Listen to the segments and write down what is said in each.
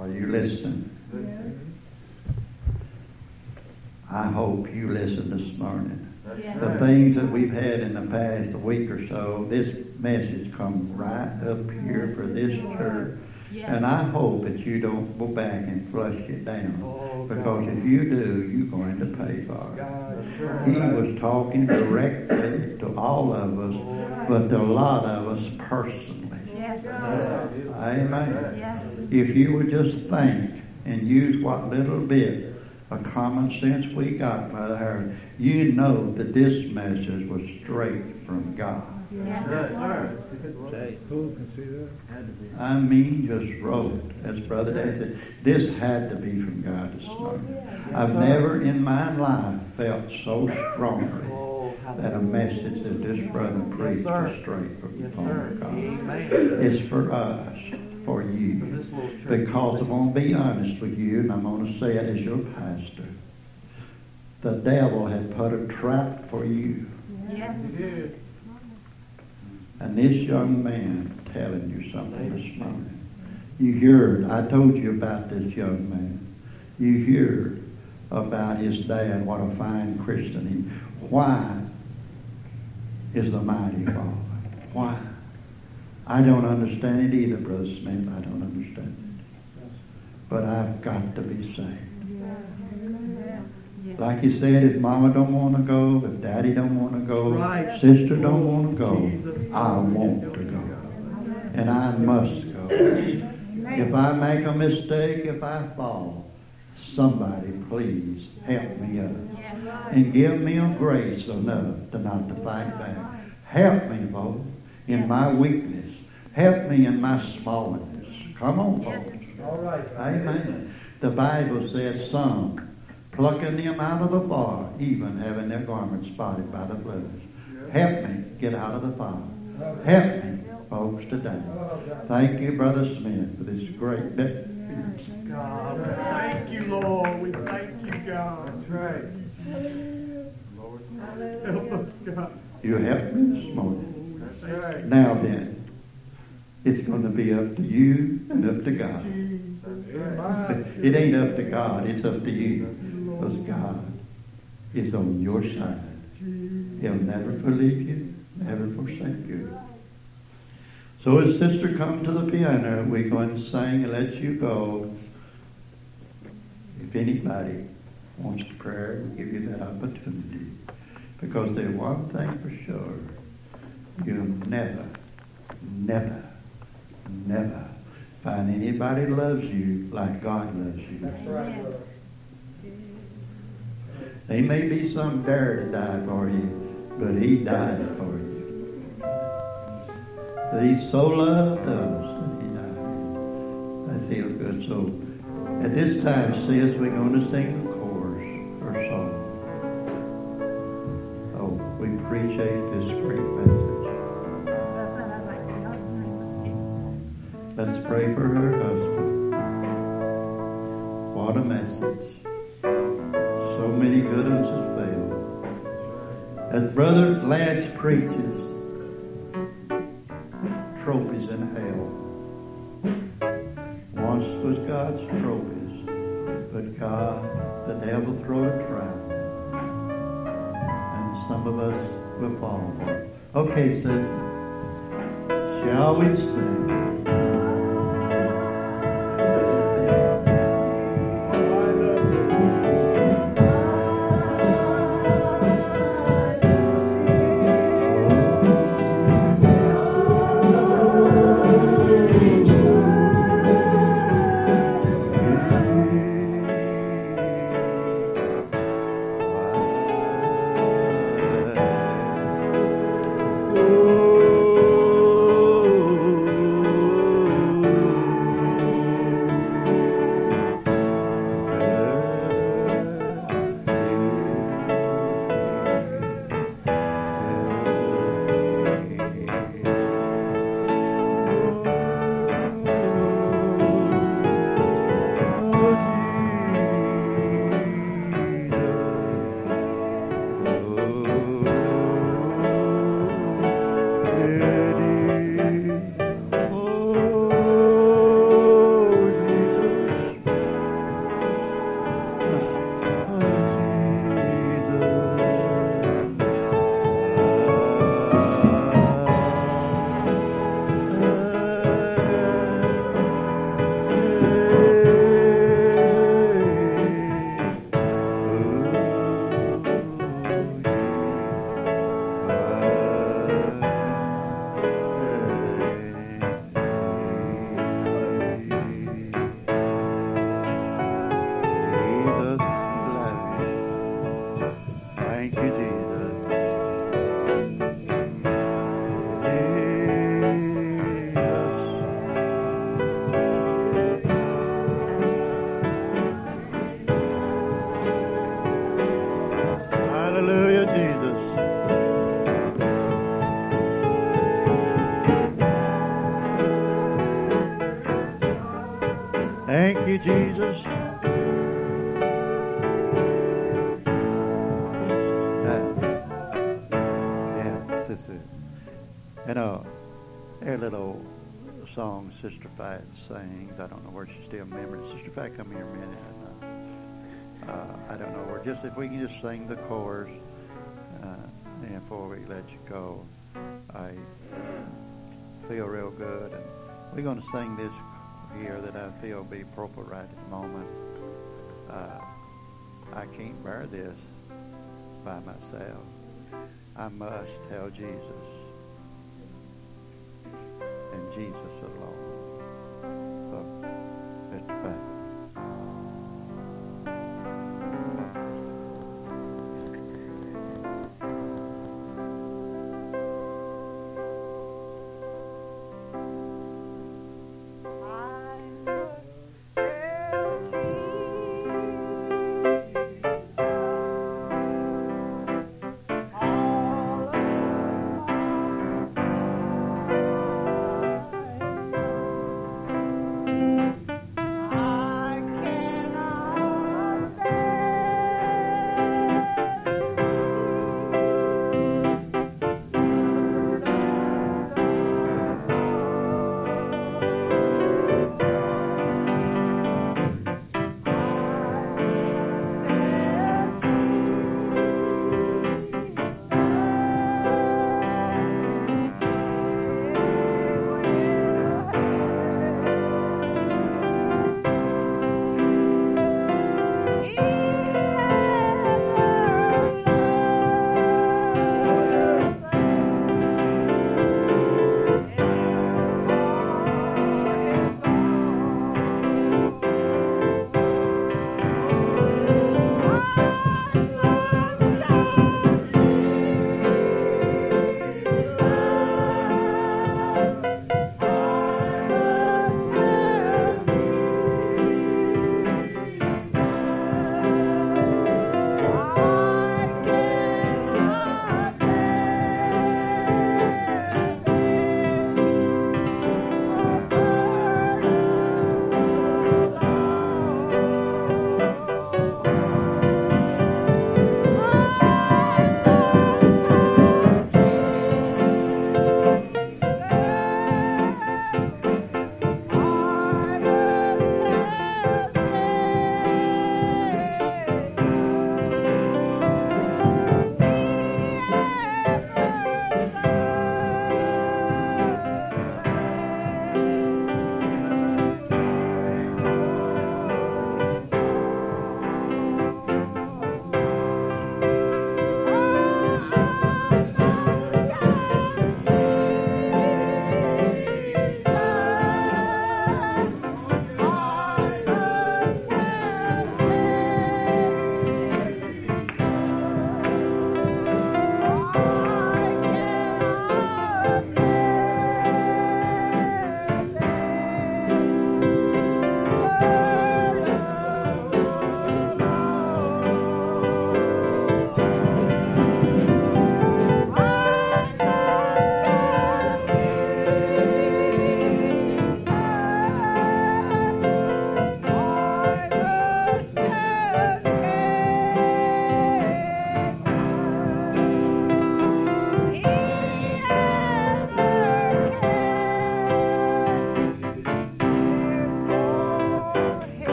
Are you listening? I hope you listen this morning. The things that we've had in the past week or so, this message come right up here for this church. And I hope that you don't go back and flush it down. Oh, Because if you do, you're going to pay for it. He was talking directly to all of us, but to a lot of us personally. Amen. If you would just think and use what little bit of common sense we got, Mother Harris, you know that this message was straight from God. Say, who can see that? I mean, just wrote, as Brother Dad said, this had to be from God oh, this morning. I've never in my life felt so strongly Oh, that a message that this brother preached was straight from the Yes, throne of God. Amen. It's for us, for you. This little church. Because I'm going to be honest with you, and I'm going to say it as your pastor. The devil had put a trap for you. Yes, he did. And this young man telling you something this morning. You heard, I told you about this young man. You heard about his dad, what a fine Christian he Why is the mighty Father? Why? I don't understand it either, Brother Smith. I don't understand it. But I've got to be saved. Like you said, if mama don't want to go, if daddy don't want to go, Right. sister don't want to go, I want to go. And I must go. If I make a mistake, if I fall, somebody please help me up. And give me a grace enough to not to fight back. Help me, folks, in my weakness. Help me in my smallness. Come on, folks. All right. Amen. The Bible says some plucking them out of the fire, even having their garments spotted by the blood. Help me get out of the fire. Help me, folks, today. Thank you, Brother Smith, for this great day. God, thank you, Lord. We thank you, God. That's right. Lord, help us, God. You helped me this morning. That's right. Now then, it's going to be up to you and up to God. It ain't up to God, it's up to you. Because God is on your side. He'll never leave you, never forsake you. So his sister come to the piano, we're going to sing and let you go. If anybody wants to pray, we'll give you that opportunity. Because there's one thing for sure. You'll never, never, never find anybody loves you like God loves you. That's right. There may be some dare to die for you, but he died for you. He so loved us that he died. That feels good. So at this time, sis, we're going to sing the chorus or song. Oh, we appreciate preaches, Fat sings. I don't know where she still remembers. Sister Fat, come here a minute. Uh, uh, I don't know where. Just if we can just sing the chorus uh, before we let you go. I feel real good, and we're going to sing this here that I feel be appropriate right at the moment. Uh, I can't bear this by myself. I must tell Jesus and Jesus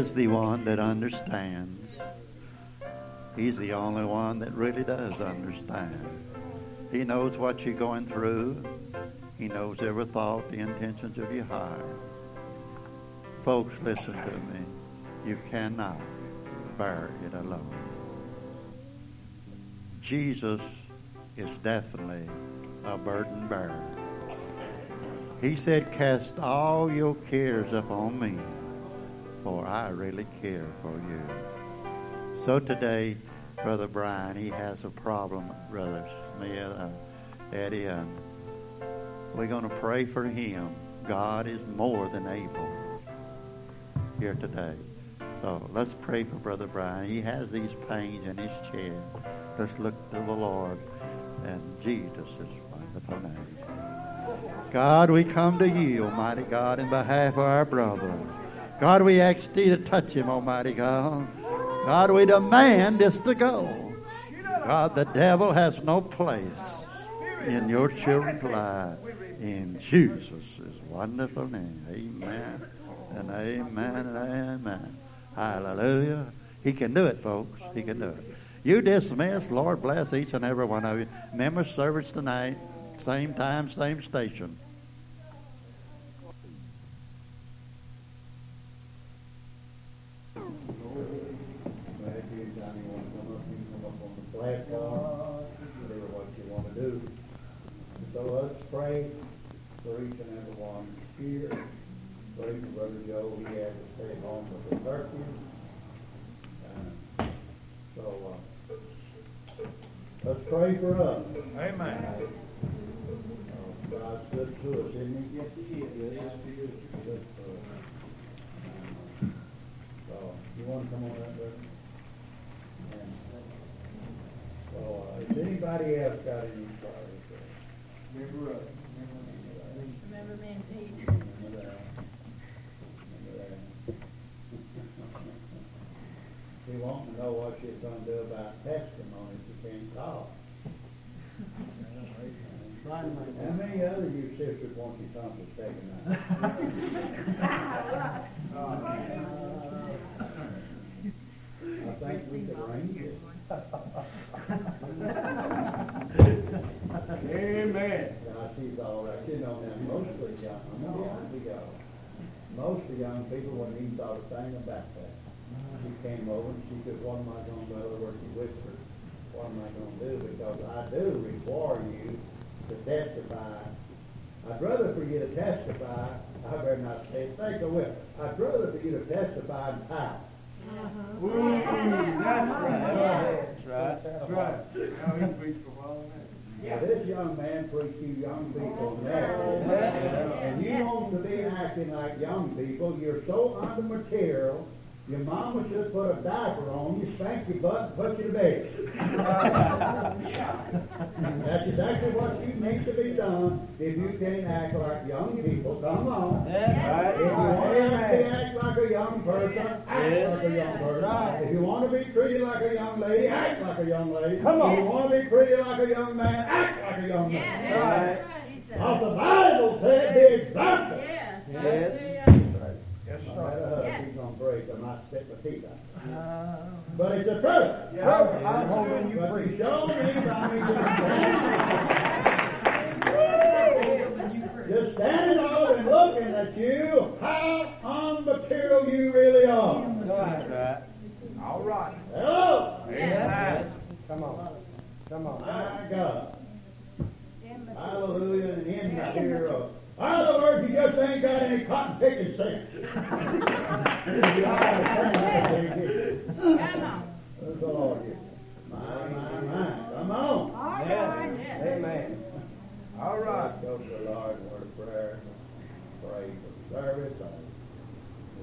is the one that understands. He's the only one that really does understand. He knows what you're going through. He knows every thought, the intentions of your heart. Folks, listen to me. You cannot bear it alone. Jesus is definitely a burden bearer. He said, Cast all your cares upon me for I really care for you. So today, Brother Brian, he has a problem, Brother Smith, uh, Eddie, and we're going to pray for him. God is more than able here today. So let's pray for Brother Brian. He has these pains in his chest. Let's look to the Lord and Jesus' is wonderful name. God, we come to you, Almighty God, in behalf of our brother. God, we ask thee to touch him, Almighty God. God, we demand this to go. God, the devil has no place in your children's life. In Jesus' wonderful name. Amen and amen and amen. Hallelujah. He can do it, folks. He can do it. You dismiss. Lord bless each and every one of you. Member service tonight. Same time, same station. Platform, do what you want to do. So let's pray for each and every one here. Pray for Brother Joe, he had to stay home with the turkey. So, uh, let's pray for us. Amen. Uh, God's good to us, isn't he? Yes, he is. Yes, he is. Good for us. So, you want to come on up, brother? And, So, uh, has anybody else got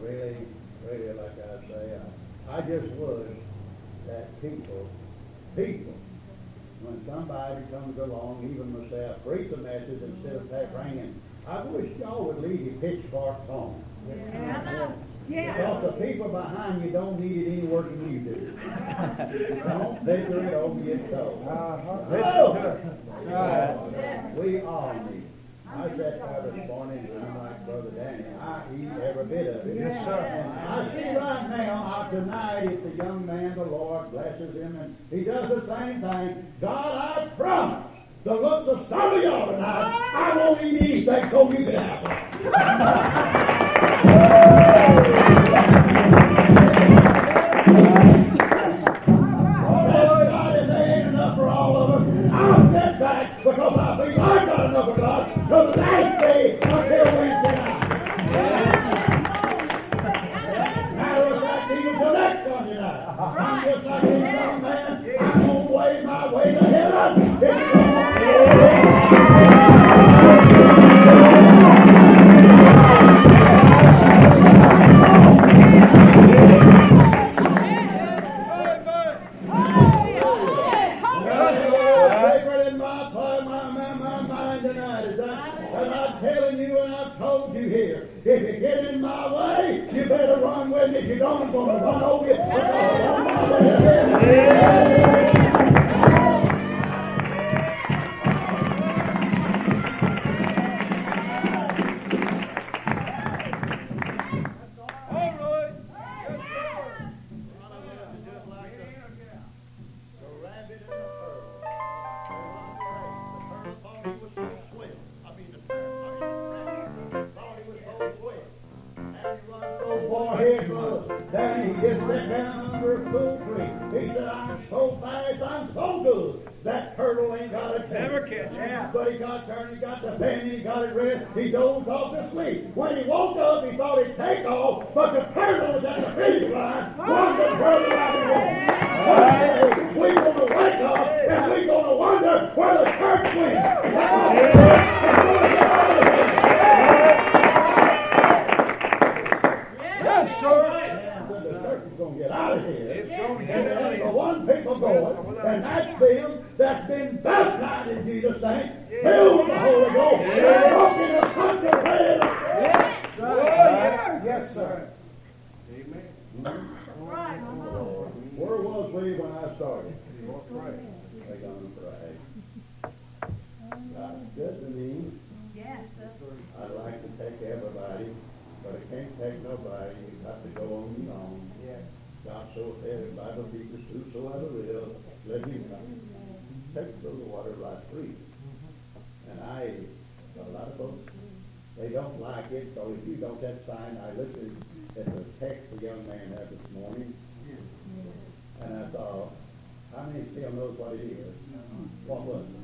really, really, like I say, I, I just wish that people, people, when somebody comes along, even myself, preach a message instead of that ringing, I wish y'all would leave your pitchforks home. Yeah. Yeah. Because the people behind you don't need it any worse than you do. Don't figure it over yourself. Uh-huh. Hello. Listen to We all need it. I sat there this morning and I'm like Brother Danny. I eat every bit of it. Yes, sir. I see right now, I tonight, if the young man, the Lord blesses him, and he does the same thing. God, I promise the look the some of y'all tonight. I won't eat anything so you can have sounds good to. Yes. I like to take everybody, but I can't take nobody. You got to go on your own. Yeah. God so said, if I don't be just whosoever will, let me come. Take the water right free. And I, a lot of folks, they don't like it, so if you don't, that's fine. I listened at the text the young man had this morning, and I thought, how many still knows what it is? Uh-huh. What was it?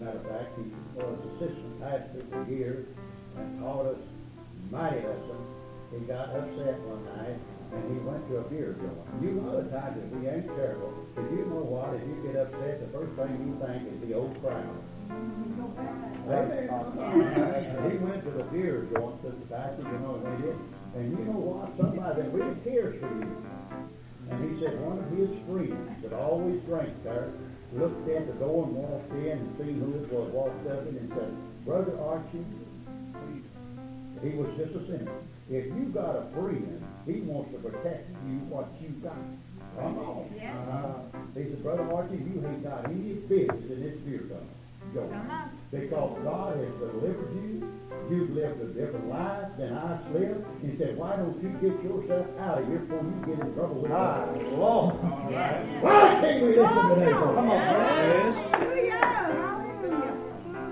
Matter of fact, he was assistant pastor for years and taught us mighty lessons. He got upset one night and he went to a beer joint. You know the times that we ain't terrible, but you know what? If you get upset, the first thing you think is the old crown. He went to the beer joint to the back, you know, and they did. And you know what? Somebody that we have for you. And he said one of his friends that always drank there looked at the door and walked in and see who it was, walked up in and said, Brother Archie, he was just a sinner. If you got a friend, he wants to protect you what you got. Come on. Yeah. Uh, he said, Brother Archie, you ain't got any business in this beer company. Go. Because God has delivered you. You've lived a different life than I've lived. He said, why don't you get yourself out of here before you get in trouble with God? Lord. Yeah. Why can't we listen today? Come on, man. Hallelujah, hallelujah.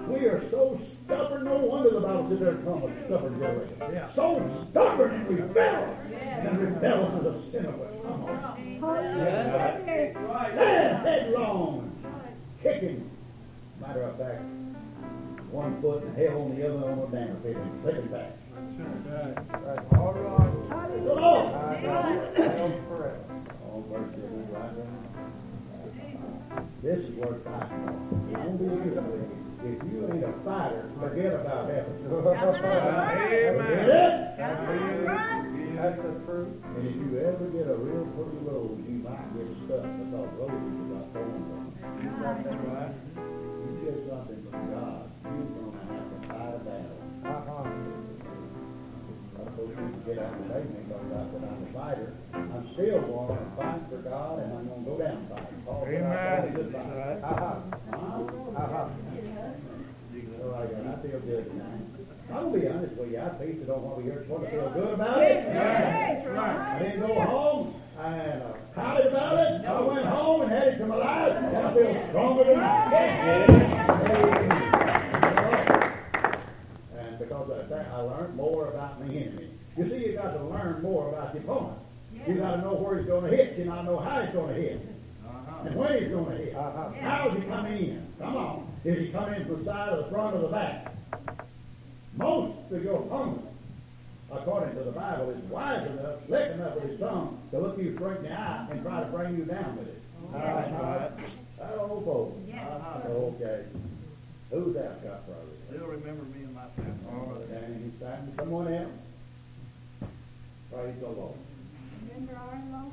We are so stubborn. No wonder the Bible said there come a stubborn generation. Yeah. So stubborn and rebel. Yeah. And rebel is a sin of a come on. Hallelujah. Stand headlong. Kicking. Matter of fact, one foot in hell and the other on the down pit and slipping back. All right. The Lord. Correct. Oh, verse is right. This is where fight comes. It won't be you. If you ain't a fighter, forget about heaven. Forget it. That's the truth. And if you ever get a real pretty rose, you might get stuck because roses are got thorns on them. You got that right. Learn more about the opponent. You got to know where he's going to hit. You got to know how he's going to hit. And when he's going to hit. Uh-huh. How's he coming in? Come on. Is he coming in from the side, or the front, or the back? Most of your opponent, according to the Bible, is wise enough, slick enough with his tongue to look you straight in the eye and try to bring you down with it. That's right. I don't know, folks. Yeah. Okay. Who's that got probably? They'll remember me and my family. All right. And he's standing someone else. Praise the Lord. Remember our in-law?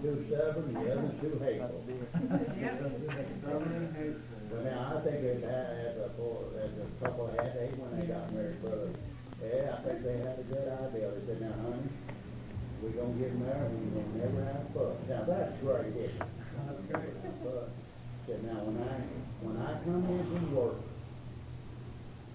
Too stubborn, the other too hateful. Well, now, I think it had, a, as a couple had, they, when they got married, brother, yeah, I think they had a good idea. They said, now, honey, we gonna get married, and we gonna never have fuss. Now, that's isn't it? But, said, now, when I, when I come in from work,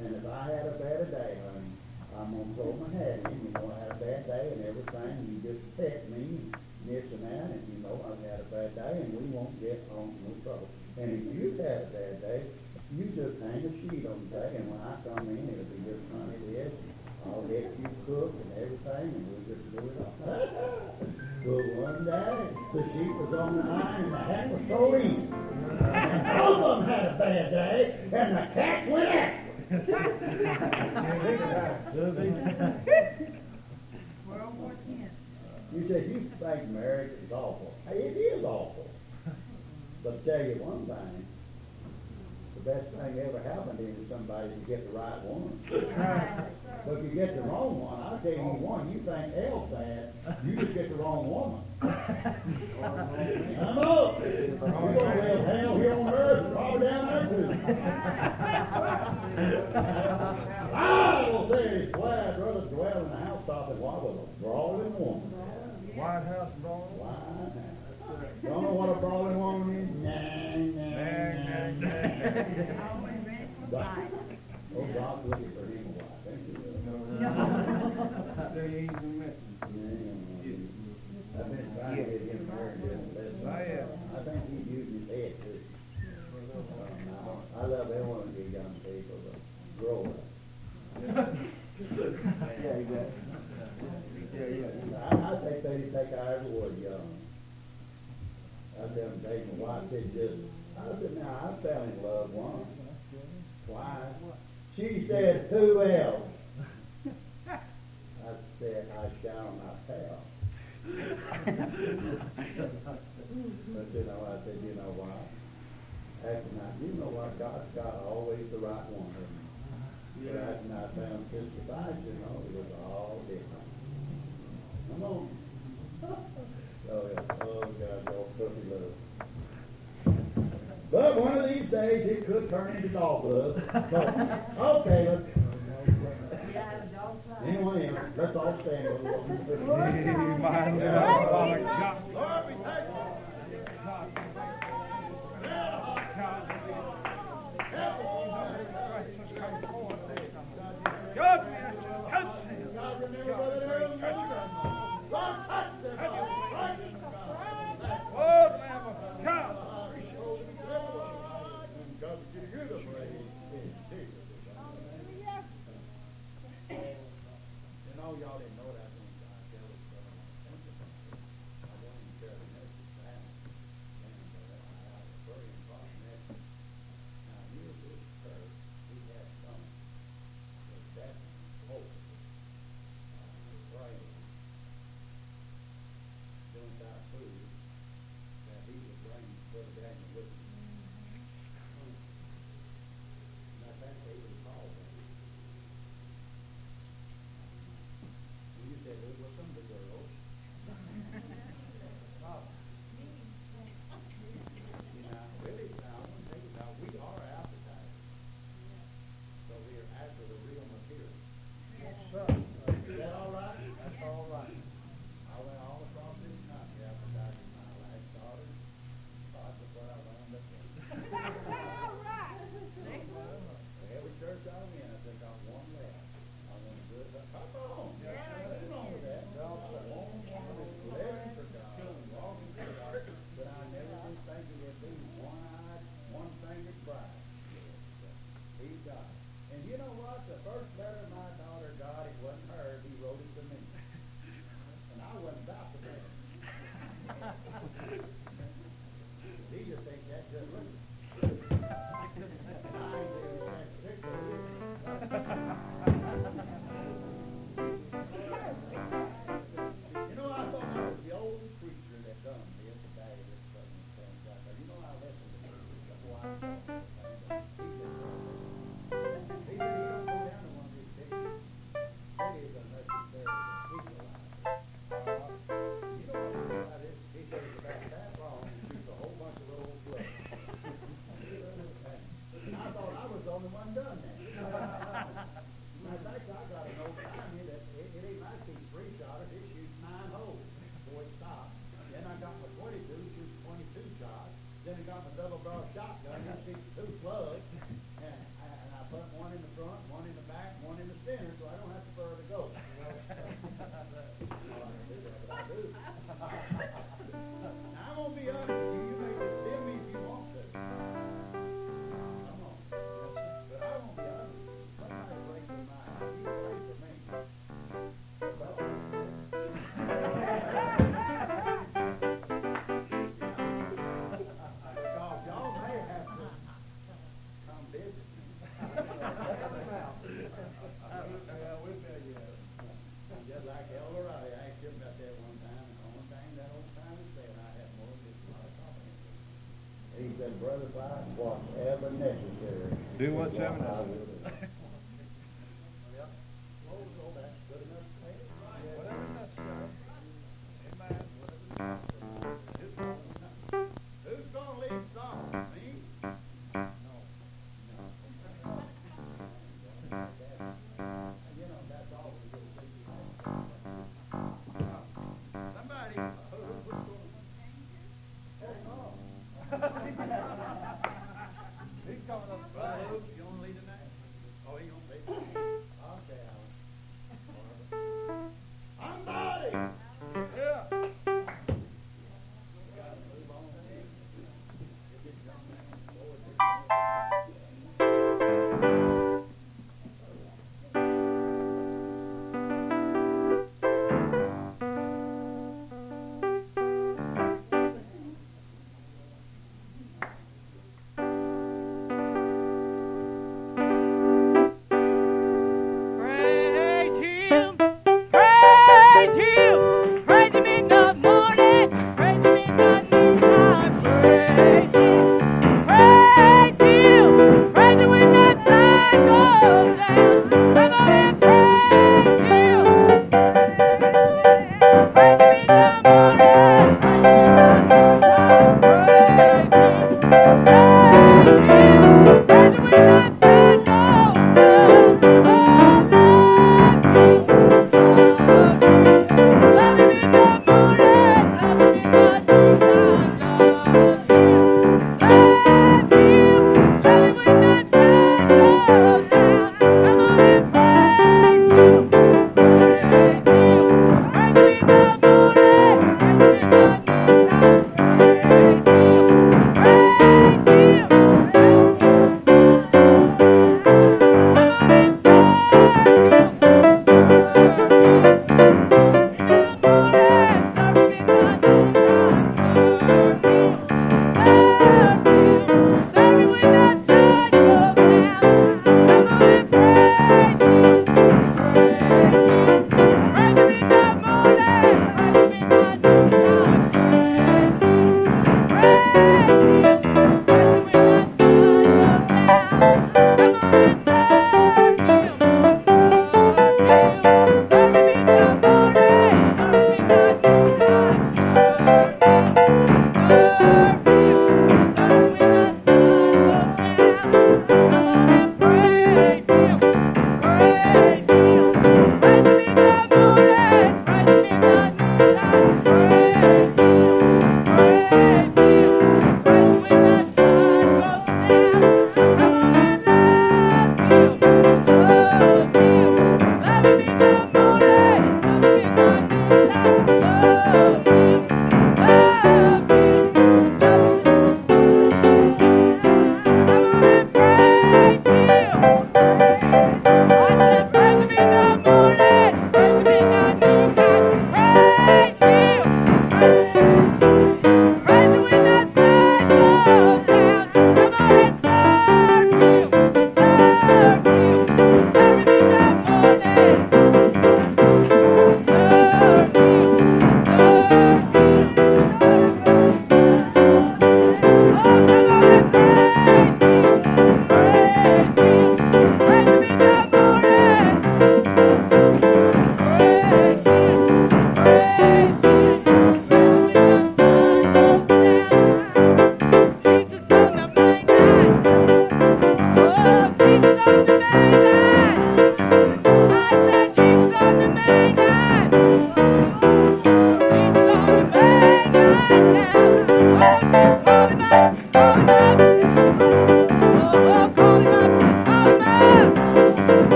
and if I had a bad day, honey, I'm gonna throw my hat in, you know, I had a bad day and everything, you just pet me, and this and that, and you know, I've had a bad day, and we won't get on no trouble. And if you've had a bad day, you just hang a sheet on the day, and when I come in, it'll be just honey this, I'll let you cook and everything, and we'll just do it all. But one day, the sheet was on the iron, and the hat was so in. And both of them had a bad day, and the cat went after World War Ten. You said you think marriage is awful. Hey, it is awful. But tell you one thing, the best thing ever happened is somebody to get the right one. But if you get the wrong one, I'll tell you one, you think L's bad, you just get the wrong woman. I'm up. You're gonna have hell here on earth, probably down there too. I will say glad I'd rather dwell in the housetop than lie with a brawling woman. White House brawl. Why? Don't know what a brawling woman is? Nah, nah, nah, nah. Always ready for a fight. Oh, God's looking for him a wife, ain't he? There you ain't even mentioned. Yeah. I've been trying to get him married, but I. I think he's using his head too. I love every one of you young people, but grow up. Yeah, exactly. Yeah, yeah. I, I think they take our every word young. I tell them, take my wife, said just, I said, now, I fell in love once, twice. She said, who else? I said, I shall not tell. But you know, I said, you know what? After night, you know what, God's got always the right one. Yeah. After I found Sister Vice, you know, it was all different. Come on. Oh, yeah, oh, God, all puppy love. But one of these days, it could turn into dog love. So, okay, let's, Yeah, the dog fight. anyone else, let's all stand. a little. My God. Lord, we thank you. God, touch him. God, remember Brother Earl Young. Lord, touch them. Oh, Lamb of God. God, give you the praise. In Jesus' name. And all y'all didn't know that when I tell you, but I want to thank you. I want you to tell the next time. And uh, I have a very important message. Now, here's this church, we have some, but that hope, uh, praying, doing our food, that he would bring Brother said, brother, whatever necessary. Do what's What I ever necessary.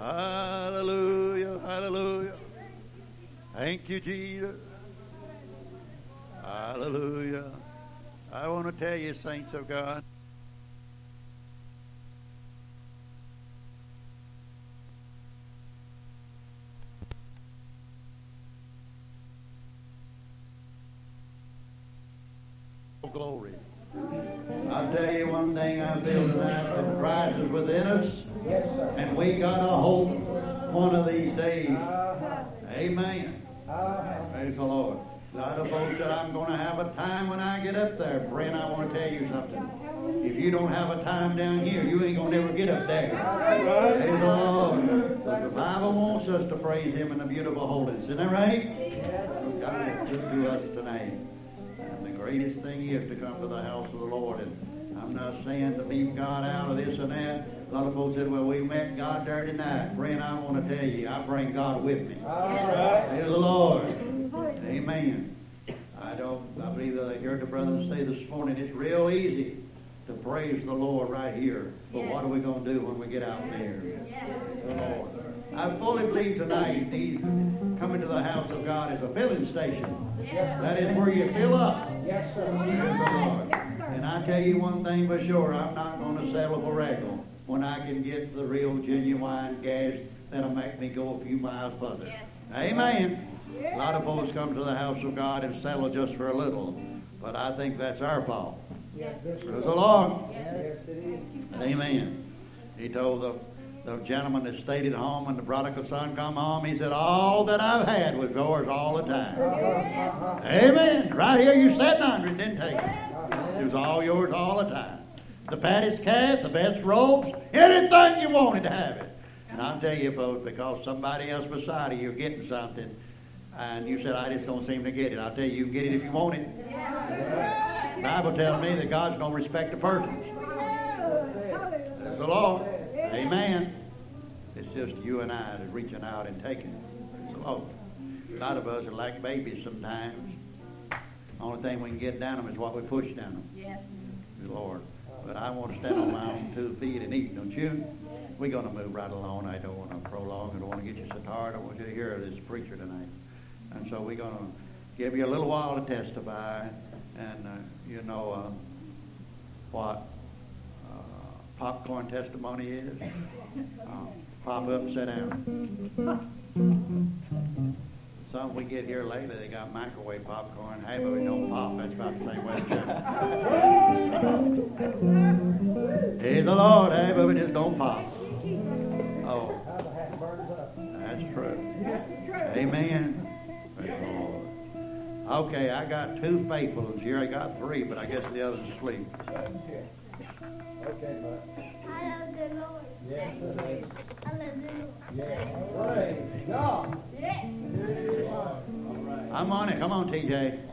Hallelujah. Hallelujah. Thank you, Jesus. Hallelujah. I want to tell you, saints of God. Glory. I'll tell you one thing I feel tonight that Christ is within us, And we got a hope one of these days. Amen. Praise the Lord. A lot of folks said, I'm going to have a time when I get up there. Friend, I want to tell you something. If you don't have a time down here, you ain't going to never get up there. Praise the Lord. But the Bible wants us to praise Him in the beautiful holiness. Isn't that right? God is good to us tonight. And the greatest thing is to come to the house of the Lord. And I'm not saying to leave God out of this and that. A lot of folks said, well, we met God there tonight. Friend, I want to tell you, I bring God with me. Praise the Lord. Amen. I don't, I believe that I heard the brothers say this morning, it's real easy to praise the Lord right here. But what are we going to do when we get out there? The Lord. I fully believe tonight these coming to the house of God is a filling station. That is where you fill up. Yes, sir. Praise the Lord. And I tell you one thing for sure, I'm not going to settle for regular when I can get the real genuine gas that'll make me go a few miles further. Amen. A lot of folks come to the house of God and settle just for a little, but I think that's our fault. Yes, this Praise the Lord. Yes, it is. Amen. He told the, the gentleman that stayed at home when the prodigal son come home, he said, all that I've had was yours all the time. Amen. Right here you sat under it, didn't take it. It was all yours all the time. The fattest calf, the best robes, anything you wanted to have it. And I'll tell you, folks, because somebody else beside you, you're getting something, and you said, I just don't seem to get it. I'll tell you, you can get it if you want it. The Bible tells me that God's going to respect the persons. That's the Lord. Amen. It's just you and I that's reaching out and taking. It's the Lord. A lot of us are like babies sometimes. Only thing we can get down them is what we push down them. Yes. The Lord. But I want to stand on my own two feet and eat, don't you? We're going to move right along. I don't want to prolong. I don't want to get you so tired. I want you to hear this preacher tonight. And so we're going to give you a little while to testify. And, uh, you know uh, what uh, popcorn testimony is? Uh, pop up and sit down. Some we get here lately, they got microwave popcorn. Hey, but we don't pop. That's about the same way Praise the Lord. Hey, but we just don't pop. Oh, How the hat burns up. that's true. Amen. Praise the Lord. Okay, I got two faithfuls here. I got three, but I guess the others asleep. Okay, bud. I love the Lord. Yes, it is. I love the Lord. Yes. Praise God. Yes. All right. I'm on it. Come on, TJ.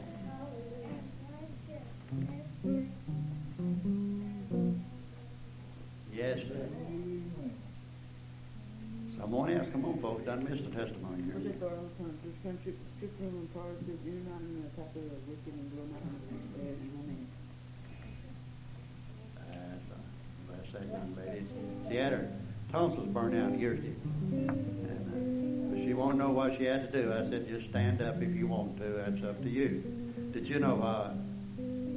She had to do. I said, just stand up if you want to. That's up to you. Did you know, uh,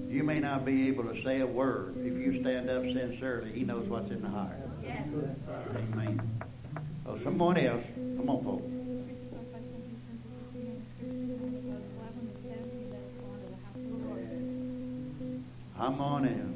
you may not be able to say a word. If you stand up sincerely, he knows what's in the heart. Yes. Amen. Oh, someone else. Come on, folks. I'm on in.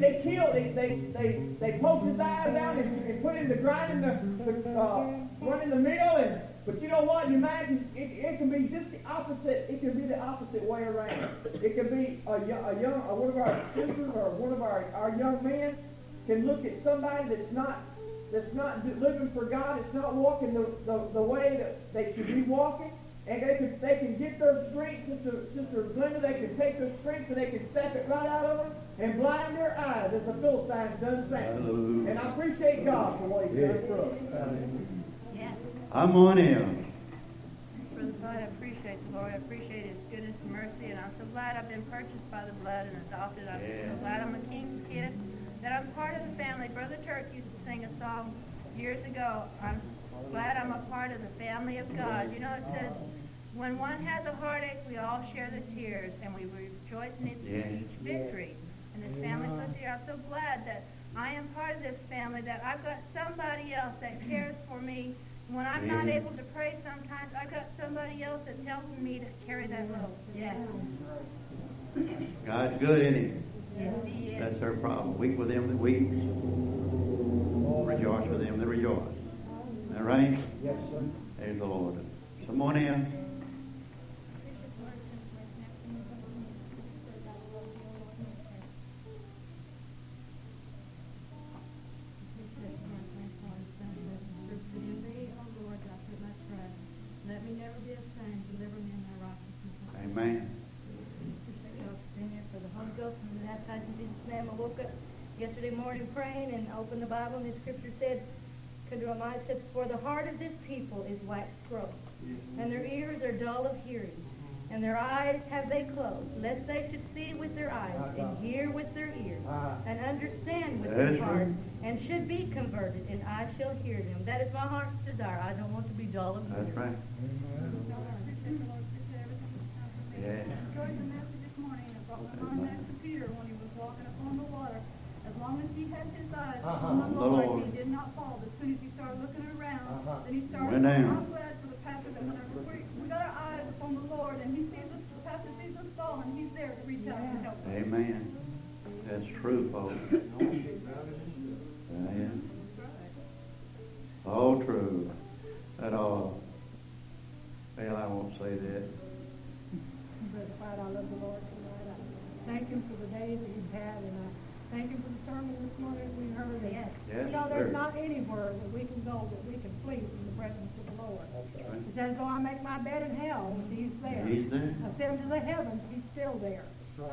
They, killed, they, they, they, they poked his eyes out and, and put him to grind in the, the uh, run in the mill, and but you know what? You imagine it, it can be just the opposite. It can be the opposite way around. It can be a, a young, uh, one of our sisters or one of our, our young men can look at somebody that's not that's not living for God. It's not walking the, the, the way that they should be walking. And they can, they can get their strength, Sister, Sister Glenda, they can take their strength and they can sap it right out of them and blind their eyes as the Philistines done Samson. Hallelujah. And I appreciate God for what he's done for us. Yes. I'm on him. Brother Bud, I appreciate the Lord. I appreciate His goodness and mercy, and I'm so glad I've been purchased by the blood and adopted. I'm Yeah. so glad I'm a king's kid, that I'm part of the family. Brother Turk used to sing a song years ago. I'm glad I'm a part of the family of God. You know, it says, when one has a heartache, we all share the tears, and we rejoice in each, Yes. each victory. And this family so dear. I'm so glad that I am part of this family, that I've got somebody else that cares for me. When I'm not able to pray sometimes, I've got somebody else that's helping me to carry that load. Yeah. God's good, isn't he? Yes, he is. That's our problem. Weep with them that weep. Rejoice with them that rejoice. All right? Yes, sir. Praise the Lord. Someone in? Praying and opened the Bible and the scripture said, could remind said, for the heart of this people is waxed gross, and their ears are dull of hearing, and their eyes have they closed, lest they should see with their eyes, and hear with their ears, and understand with their heart, and should be converted, and I shall hear them. That is my heart's desire. I don't want to be dull of hearing. That's right. Yeah. enjoyed the message this morning about my Master Peter when he was walking upon the water. As long as he had his eyes Uh-huh. on the The Lord, Lord. he did not fall. As soon as he started looking around, Uh-huh. then he started. Went down. I'm glad for the pastor that whenever we, we got our eyes upon the Lord and he sees us, the pastor sees us fall and he's there to reach out and help. us. Amen. That's true, folks. Yeah. All true. At all. Well, I won't say that. Brother Clyde, I love the Lord tonight. I thank him for the day that you've had, and I thank you for the sermon this morning we heard. Yes. Yes, You know, there's not anywhere that we can go that we can flee from the presence of the Lord. right. It says, though I make my bed in hell, he's there. He's there. Ascend to the heavens, he's still there.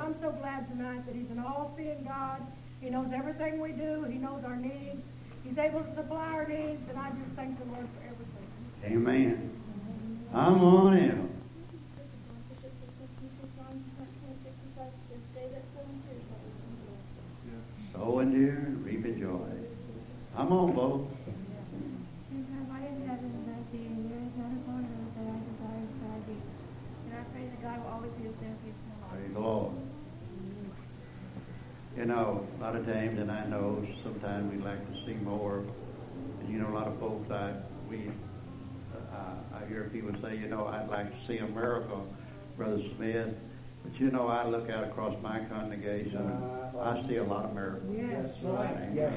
I'm so glad tonight that he's an all-seeing God. He knows everything we do. He knows our needs. He's able to supply our needs, and I just thank the Lord for everything. Amen. I'm on him. Sow and and reap in joy. I'm on both. And I pray that God will always be a centerpiece in my life. Praise the Lord. You know, a lot of times, and I know sometimes we'd like to see more. And you know, a lot of folks, I we, uh, I hear people say, you know, I'd like to see a miracle, Brother Smith. But you know, I look out across my congregation, and I see a lot of miracles. Yes. Amen. Yes.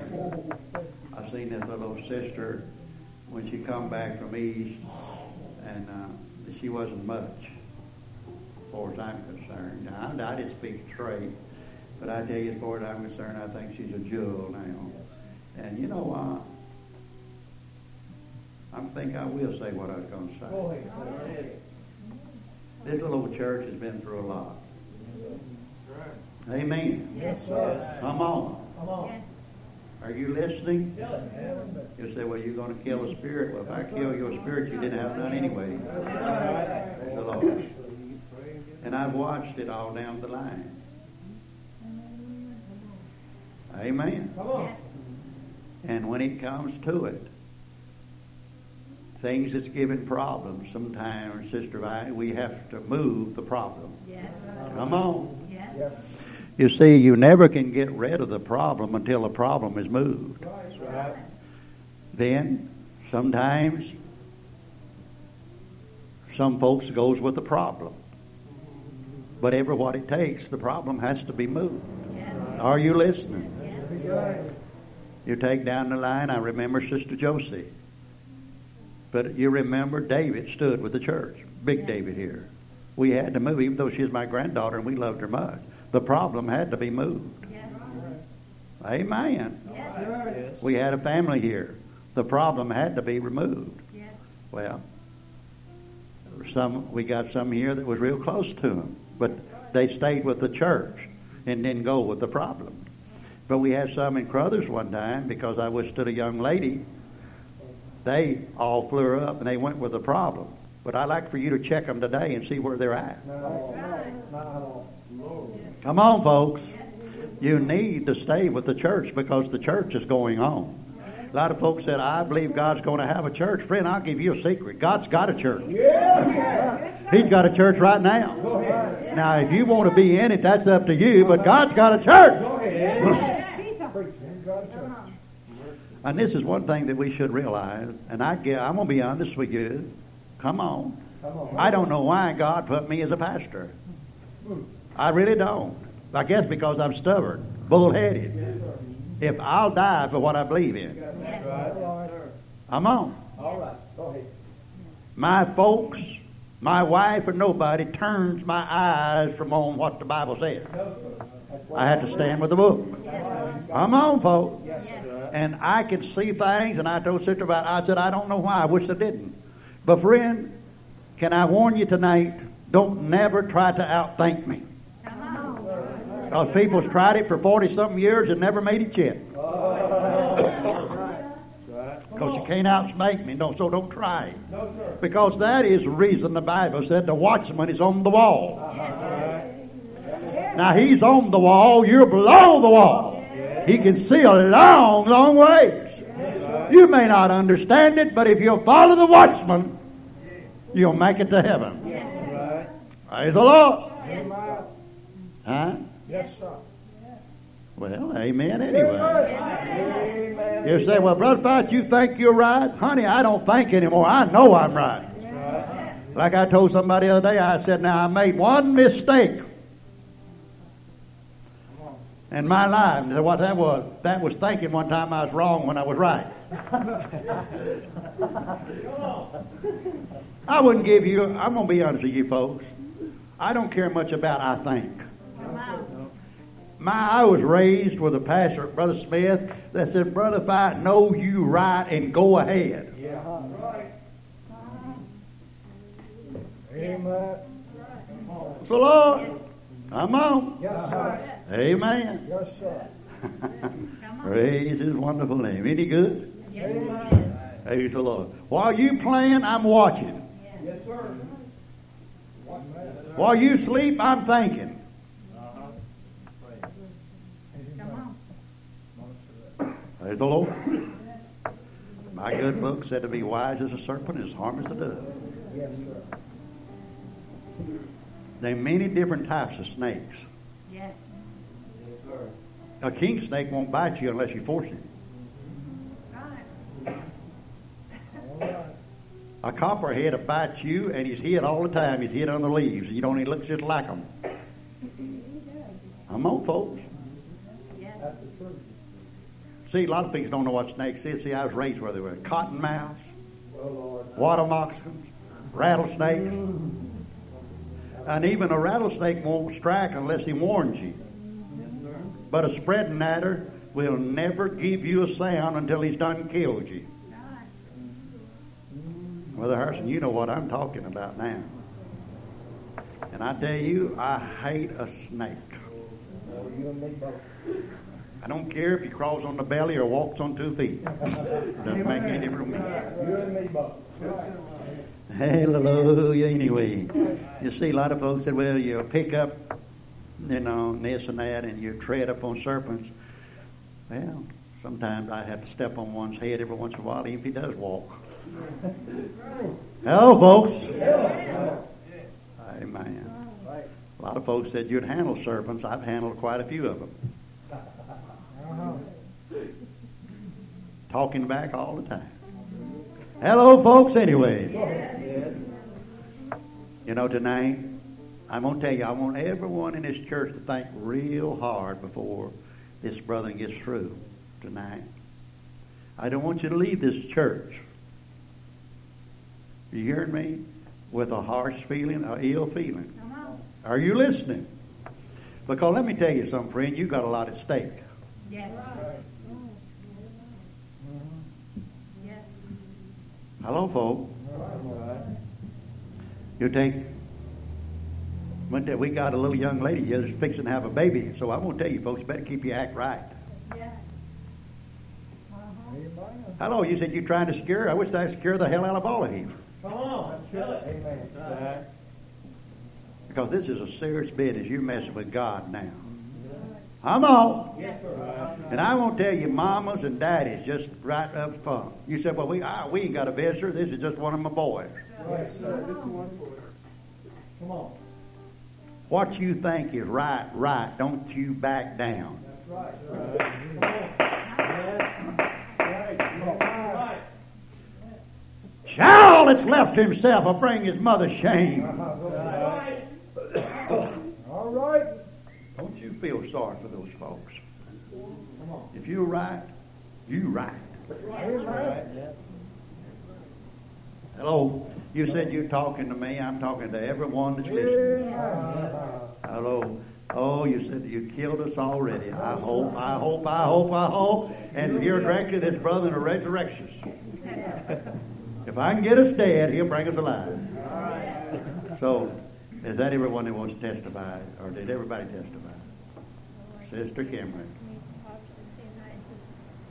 I seen this little sister when she come back from East, and uh, she wasn't much, as far as I'm concerned. I, I didn't speak straight, But I tell you, as far as I'm concerned, I think she's a jewel now. And you know what? I think I will say what I was going to say. This little old church has been through a lot. Amen. Yes, sir. Come on. Come on. Are you listening? You say, well, you're going to kill a spirit. Well, if I kill your spirit, you didn't have none anyway. Praise the Lord. And I've watched it all down the line. Amen. Come on. And when it comes to it, things that's giving problems, sometimes, Sister Vi, we have to move the problem. Yes. Come on. Yes. Yes. You see, you never can get rid of the problem until the problem is moved. Right. Then, sometimes, some folks goes with the problem. But ever what it takes, the problem has to be moved. Are you listening? You take down the line, I remember Sister Josie. But you remember David stood with the church, Big David here. We had to move, even though she's my granddaughter and we loved her much. The problem had to be moved. Yes. Amen. Yes. We had a family here. The problem had to be removed. Yes. Well, some we got some here that was real close to them, but they stayed with the church and didn't go with the problem. But we had some in Crothers one time because I was withstood a young lady. They all flew up and they went with the problem. But I'd like for you to check them today and see where they're at. Come on, folks. You need to stay with the church because the church is going on. A lot of folks said, I believe God's going to have a church. Friend, I'll give you a secret. God's got a church. He's got a church right now. Now, if you want to be in it, that's up to you, but God's got a church. And this is one thing that we should realize, and I get, I'm going to be honest with you. Come on. Come on. I don't know why God put me as a pastor. I really don't. I guess because I'm stubborn, bullheaded. If I'll die for what I believe in, That's right. I'm on. All right. Go ahead. My folks, my wife, or nobody turns my eyes from on what the Bible says. No, sir. That's what I had to stand with the book. I'm on, folks. And I can see things, and I told Sister about. I said, I don't know why. I wish I didn't. But friend, can I warn you tonight? Don't never try to outthink me. Because people's tried it for 40 something years and never made it yet. Because you can't outsmake me, no, so don't try. Because that is the reason the Bible said the watchman is on the wall. Now he's on the wall, you're below the wall. He can see a long, long ways. You may not understand it, but if you'll follow the watchman, you'll make it to heaven. Praise the Lord. Huh? Yes, sir. Well, amen anyway. Amen. You say, well, Brother Fight, you think you're right? Honey, I don't think anymore. I know I'm right. Like I told somebody the other day, I said, now I made one mistake in my life. And what that was, that was thinking one time I was wrong when I was right. I wouldn't give you, I'm going to be honest with you folks. I don't care much about I think. My, I was raised with a pastor, Brother Smith, that said, Brother, if I know you right and go ahead. Yeah. Right. Amen. So, Lord, come on. Yes, sir. Amen. Yes, sir. Praise his wonderful name. Any good? Amen. Praise the Lord. While you playing, I'm watching. Yes, sir. While you sleep, I'm thinking. Praise the Lord. My good book said to be wise as a serpent, as harmless as a dove. Yes, sir. There are many different types of snakes. Yes. Yes. A king snake won't bite you unless you force him. Right. A copperhead will bite you, and he's hid all the time. He's hid on the leaves, you don't even look just like him. I'm on, folks. See, a lot of people don't know what snakes is. See, I was raised where they were cottonmouths, water moccasins, rattlesnakes. And even a rattlesnake won't strike unless he warns you. But a spreading adder will never give you a sound until he's done killed you. Brother Harrison, you know what I'm talking about now. And I tell you, I hate a snake. I don't care if he crawls on the belly or walks on two feet. Doesn't make any difference to me. Hallelujah. Anyway, you see, a lot of folks said, well, you pick up, you know, this and that, and you tread upon serpents. Well, sometimes I have to step on one's head every once in a while, even if he does walk. Hello, folks. Amen. A lot of folks said you'd handle serpents. I've handled quite a few of them. Talking back all the time. Hello, folks, anyway. You know, tonight, I'm going to tell you, I want everyone in this church to think real hard before this brother gets through tonight. I don't want you to leave this church. You hearing me? With a harsh feeling, a ill feeling. Are you listening? Because let me tell you something, friend, you got a lot at stake. Yes. Yes. Hello, folks. You take. One day we got a little young lady here that's fixing to have a baby, so I'm going to tell you, folks, you better keep your act right. Yes. Uh-huh. Hello, you said you're trying to scare. her. I wish I'd scare the hell out of all of you. Come on. Amen. Because this is a serious business. You're messing with God now. Come on. And I won't tell you, mamas and daddies, just right up front. You said, well, we, ah, we ain't got a visitor. This is just one of my boys. Come on. What you think is right, right. Don't you back down. Right. Right. Child that's left to himself will bring his mother shame. All right. Don't you feel sorry for those folks. If you're right, you right. Hello. You said you're talking to me. I'm talking to everyone that's listening. Hello. Oh, you said you killed us already. I hope, I hope, I hope, I hope. And here directly this brother in the resurrection. If I can get us dead, he'll bring us alive. So, is that everyone that wants to testify? Or did everybody testify? Sister Cameron.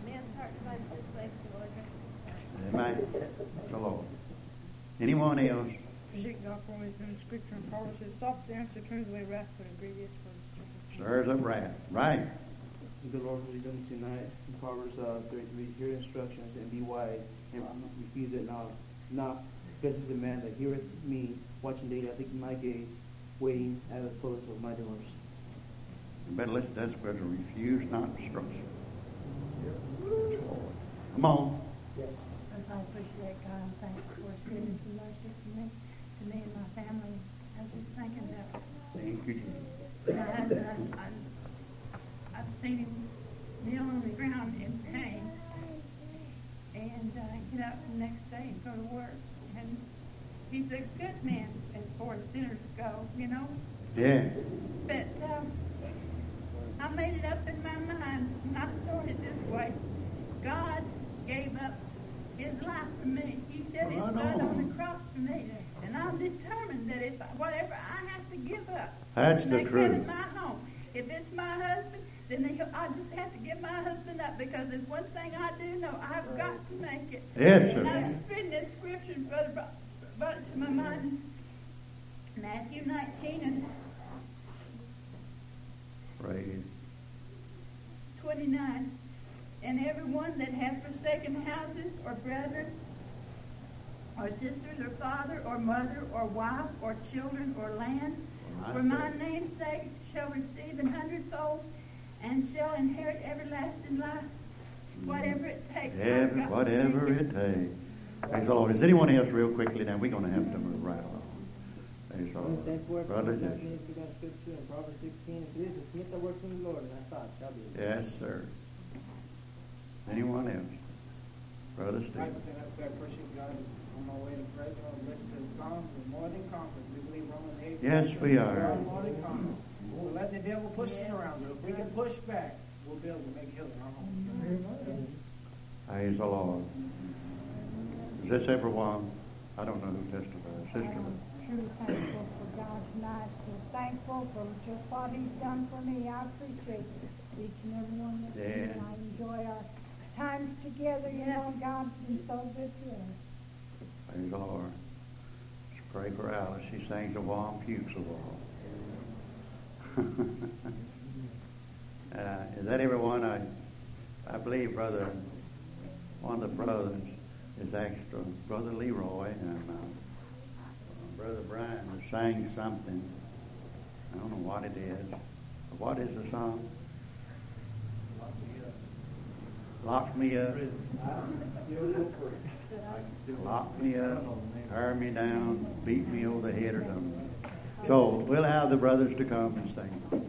Man's heart divides this way, but the Lord reckons this side. Amen. The Lord. Anyone else? Seek God for his in scripture and Proverbs says, soft answer turns away wrath, but a grievous for his Stirs up wrath. Right. The Lord was doing tonight in Proverbs uh, 33, hear instructions and be wise, and refuse it not. Uh, not this is the man that heareth me, watching daily, I think my gaze, waiting at the fullest of my doors. You better listen to that scripture. Refuse not instruction. Come on. I appreciate God and thank you for his goodness and mercy to me, to me and my family. I was just thinking that Thank you, Jesus. my husband, I, uh, I, I've seen him kneel on the ground in pain and uh, get up the next day and go to work. And he's a good man as far as sinners go, you know. Yeah. But um, I made it up in my mind, and I started this way. God gave up his life for me. He shed his blood on on. the cross for me. And I'm determined that if whatever I have to give up, That's the truth. heaven my home. If it's my husband, then he, I just have to give my husband up because there's one thing I do know. I've got to make it. Yes, And I sir. was reading that scripture, brother brought, brought it to my mind. Matthew 19 and Praise. 29. And everyone that hath forsaken houses, or brethren, or sisters, or father, or mother, or wife, or children, or lands, for my name's sake shall receive an hundredfold, and shall inherit everlasting life. Whatever it takes. Every, whatever it takes. Praise the Lord. Is anyone else real quickly now? We're going to have to move right along. Praise the And thank Lord. Brother, it. yes. We got scripture in Proverbs 16. It is, the smith that works in the Lord, and I thought, shall be. Yes, sir. Anyone else? Brother I'd like to Steve. stand up and say, I appreciate God on my way to pray. I was listening to the Psalms, we're more than conquerors. We believe Romans 8. Yes, we are. More than conquerors. We'll let the devil push us around. But if we can push back, dead, Praise the Lord. Is this everyone? I don't know who testified. Sister? I'm thankful for God's mercy. Thankful for just what he's done for me. I appreciate each and every one of you, and I enjoy our times together. You know, God's been so good to us. Praise the Lord. Let's pray for Alice. She sings a warm pukes of all. uh, is that everyone? I, I believe Brother one of the brothers is actually Brother Leroy and uh, Brother Brian sang something. I don't know what it is. What is the song? Lock me up. Lock me up. Tear me down. Beat me over the head or something. So we'll have the brothers to come and sing.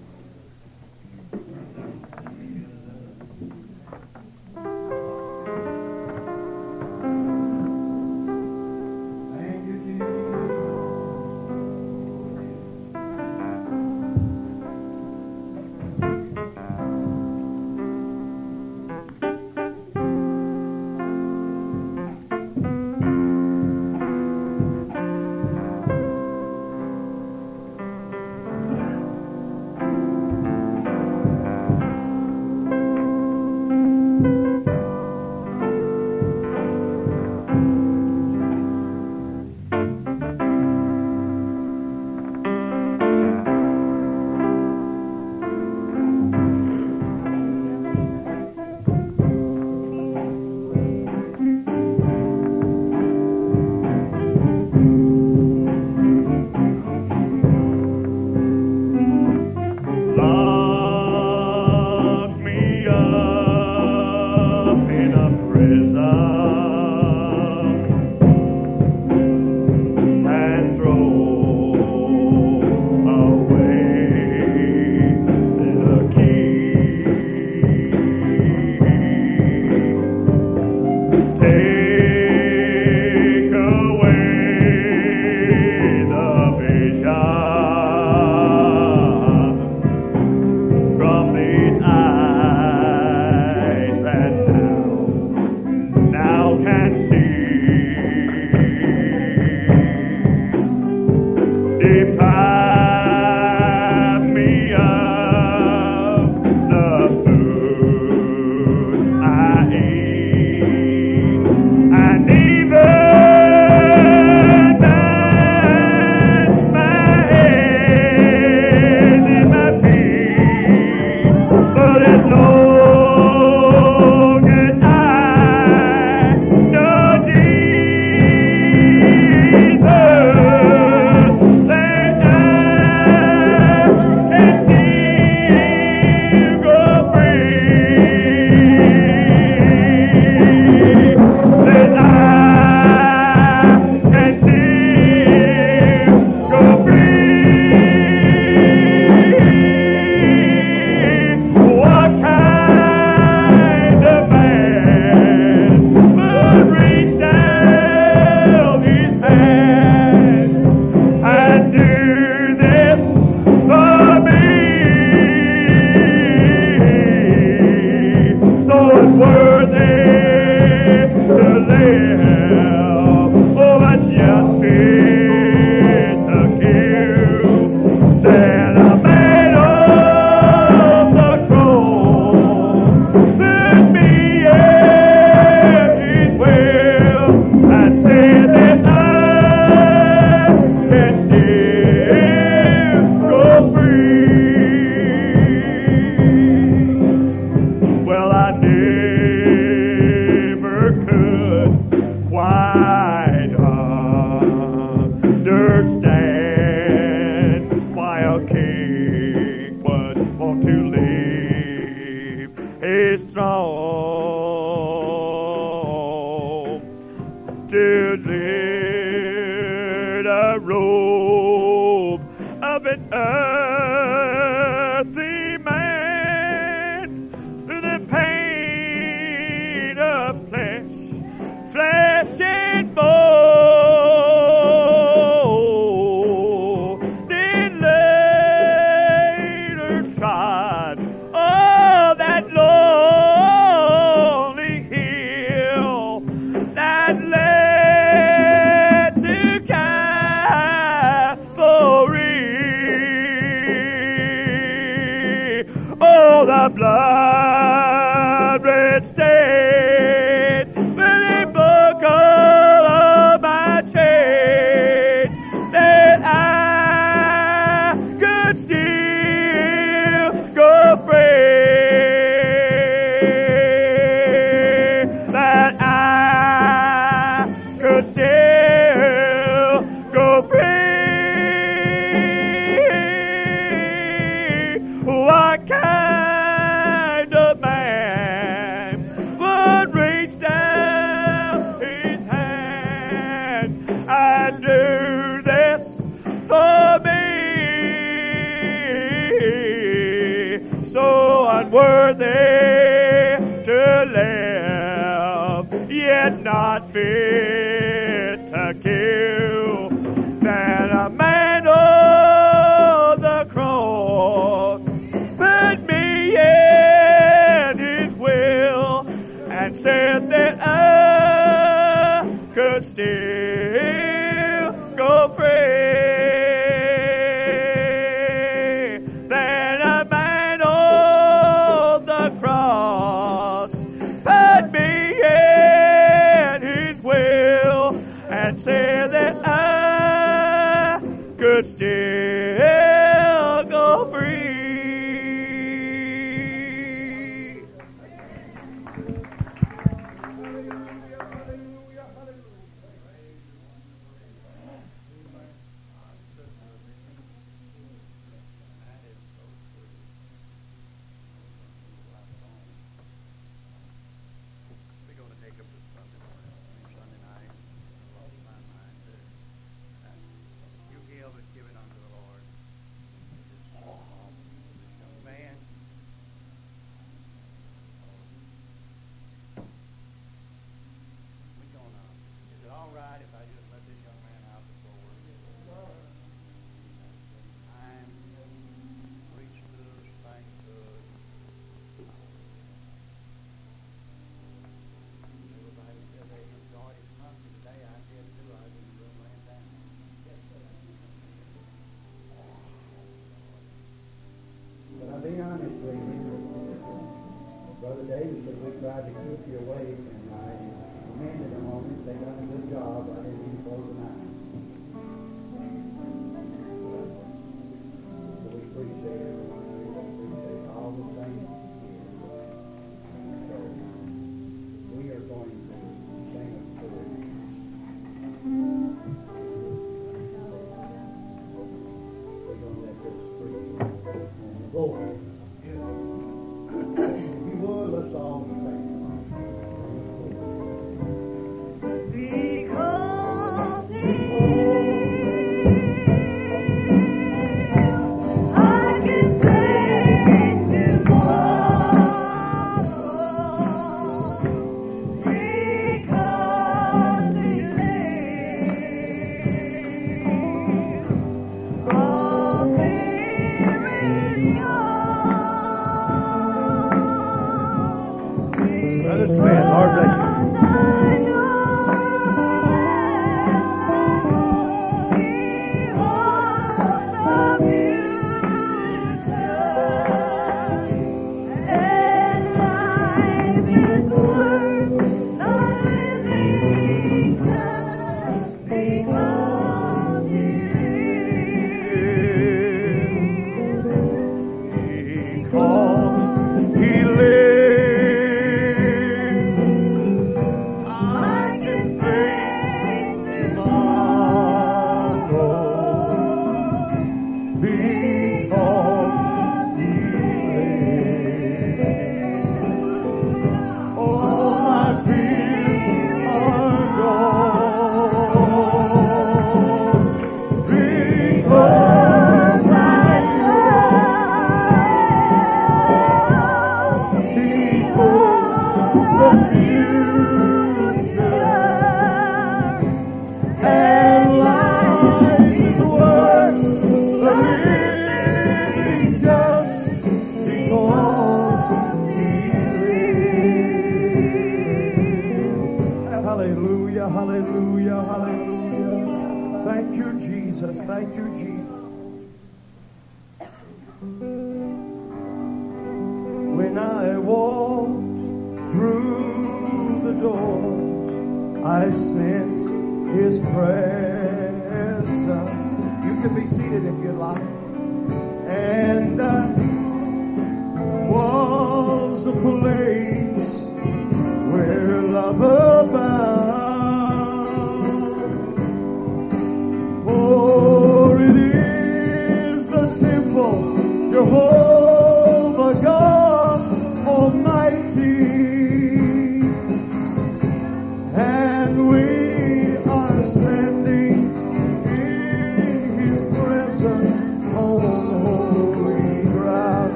David said we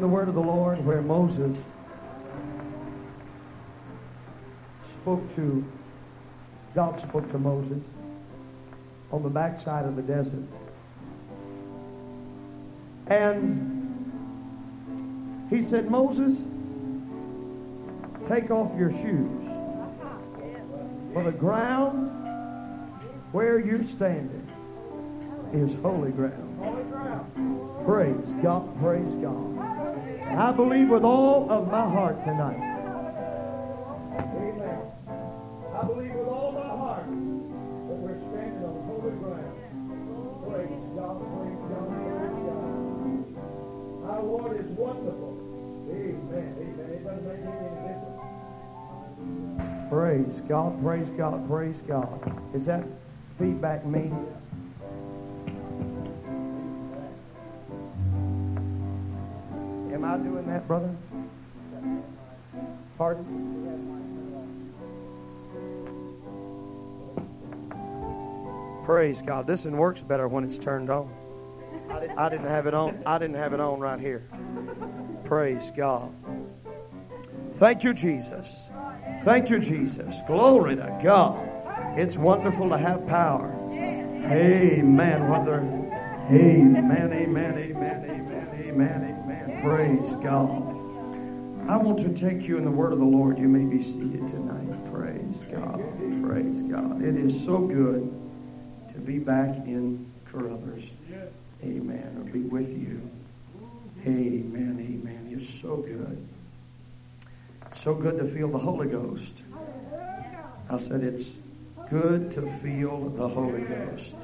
in the word of the Lord where Moses spoke to, God spoke to Moses on the backside of the desert. And he said, Moses, take off your shoes. For the ground where you're standing is holy ground. Praise God, praise God. I believe with all of my heart tonight. Amen. I believe with all my heart that we're standing on holy ground. Praise God, praise God, praise God. Our Lord is wonderful. Amen, amen. Doesn't make any difference. Praise God, praise God, praise God. Is that feedback me? Am I doing that, brother? Pardon? Praise God. This one works better when it's turned on. I didn't, I didn't have it on. I didn't have it on right here. Praise God. Thank you, Jesus. Thank you, Jesus. Glory to God. It's wonderful to have power. Amen. Whether, amen, amen, amen, amen, amen, amen. Praise God. I want to take you in the word of the Lord. You may be seated tonight. Praise God. Praise God. It is so good to be back in Carruthers. Amen. Or be with you. Amen. Amen. It's so good. So good to feel the Holy Ghost. I said it's good to feel the Holy Ghost.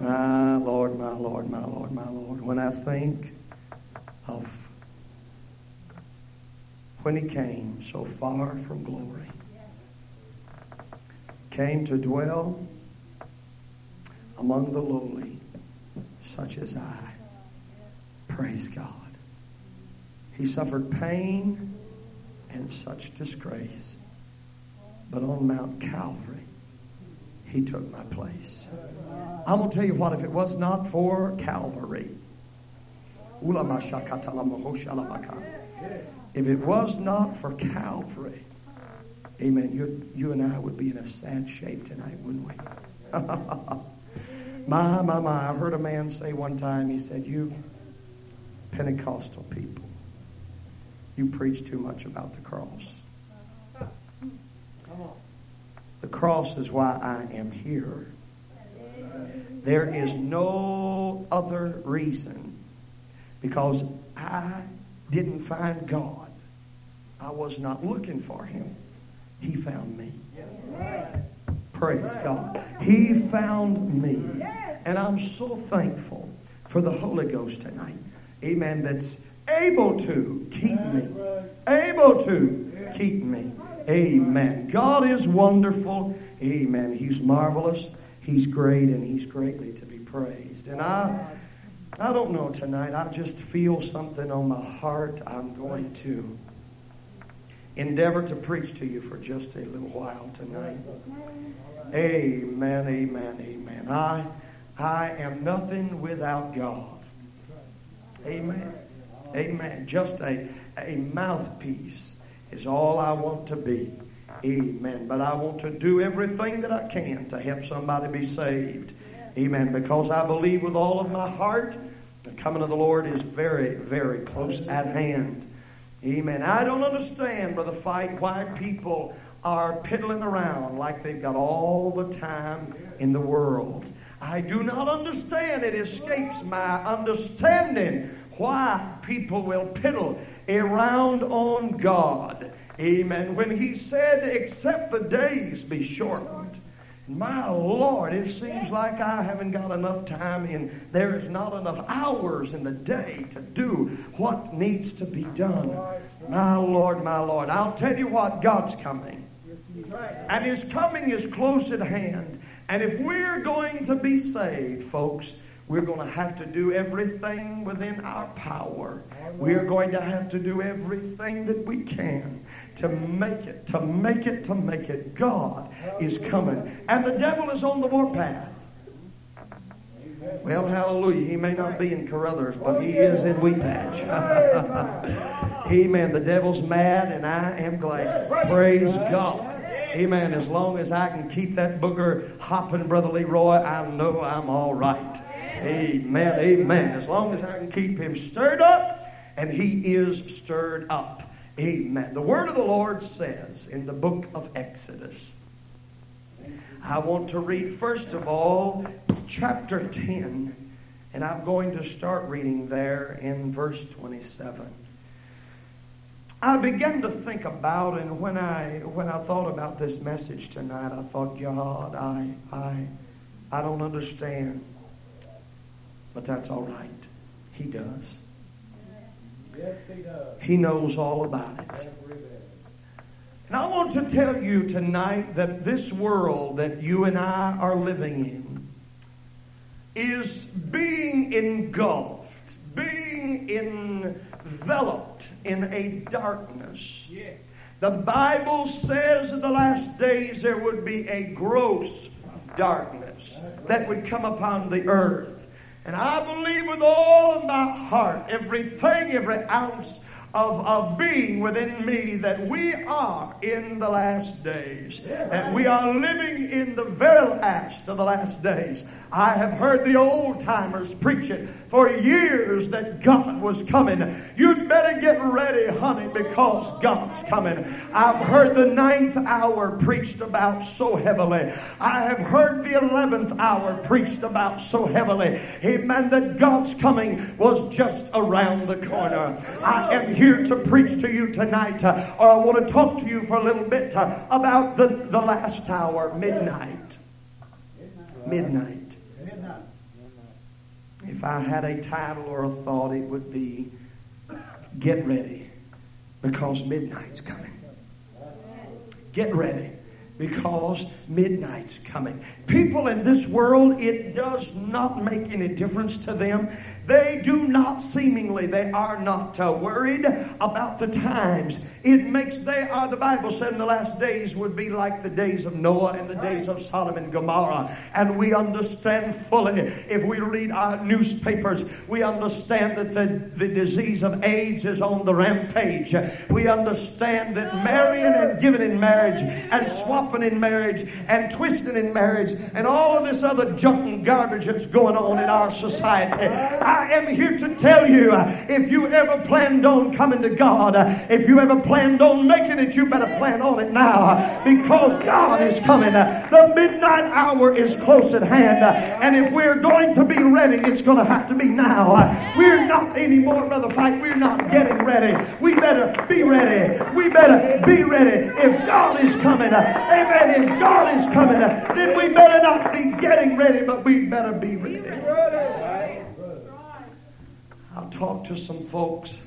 My Lord, my Lord, my Lord, my Lord. When I think of when he came so far from glory, came to dwell among the lowly, such as I. Praise God. He suffered pain and such disgrace. But on Mount Calvary, he took my place. I'm going to tell you what, if it was not for Calvary, if it was not for Calvary, amen, you, you and I would be in a sad shape tonight, wouldn't we? my, my, my. I heard a man say one time, he said, You Pentecostal people, you preach too much about the cross. The cross is why I am here. There is no other reason because I didn't find God. I was not looking for him. He found me. Praise God. He found me. And I'm so thankful for the Holy Ghost tonight. Amen. That's able to keep me. Able to keep me. Amen. God is wonderful. Amen. He's marvelous. He's great and he's greatly to be praised. And I I don't know tonight. I just feel something on my heart. I'm going to endeavor to preach to you for just a little while tonight. Amen, amen, amen. I I am nothing without God. Amen. Amen. Just a, a mouthpiece is all I want to be. Amen. But I want to do everything that I can to help somebody be saved. Amen. Because I believe with all of my heart the coming of the Lord is very, very close at hand. Amen. I don't understand, Brother Fight, why people are piddling around like they've got all the time in the world. I do not understand. It escapes my understanding why people will piddle around on God. Amen. When he said, except the days be shortened. My Lord, it seems like I haven't got enough time in. There is not enough hours in the day to do what needs to be done. My Lord, my Lord. I'll tell you what, God's coming. And his coming is close at hand. And if we're going to be saved, folks, We're going to have to do everything within our power. We're going to have to do everything that we can to make it, to make it, to make it. God is coming. And the devil is on the warpath. Well, hallelujah. He may not be in Carruthers, but he is in Wheat Patch. Amen. The devil's mad, and I am glad. Praise God. Amen. As long as I can keep that booger hopping, Brother Leroy, I know I'm all right. Amen. Amen. As long as I can keep him stirred up, and he is stirred up. Amen. The word of the Lord says in the book of Exodus, I want to read, first of all, chapter 10, and I'm going to start reading there in verse 27. I began to think about, and when I when I thought about this message tonight, I thought, God, I I I don't understand, but that's all right. He does. He knows all about it. And I want to tell you tonight that this world that you and I are living in is being engulfed, being enveloped in a darkness. The Bible says in the last days there would be a gross darkness that would come upon the earth. And I believe with all of my heart, everything, every ounce of, of being within me that we are in the last days. That we are living in the very last of the last days. I have heard the old timers preach it for years that God was coming. You'd better get ready, honey, because God's coming. I've heard the ninth hour preached about so heavily. I have heard the eleventh hour preached about so heavily. Amen. That God's coming was just around the corner. I am here to preach to you tonight, uh, or I want to talk to you for a little bit uh, about the, the last hour, midnight. Midnight. If I had a title or a thought, it would be Get Ready because midnight's coming. Get ready because midnight's coming. People in this world, it does not make any difference to them. They do not seemingly, they are not uh, worried about the times. It makes, they are, the Bible said in the last days would be like the days of Noah and the days of Sodom and Gomorrah. And we understand fully, if we read our newspapers, we understand that the, the disease of AIDS is on the rampage. We understand that marrying and giving in marriage and swapping in marriage and twisting in marriage and all of this other junk and garbage that's going on in our society. I am here to tell you if you ever planned on coming to God, if you ever planned on making it, you better plan on it now because God is coming. The midnight hour is close at hand. And if we're going to be ready, it's going to have to be now. We're not anymore, Brother Fight. We're not getting ready. We better be ready. We better be ready. If God is coming, Amen. If God is coming, up. then we better not be getting ready, but we better be ready. I talked to some folks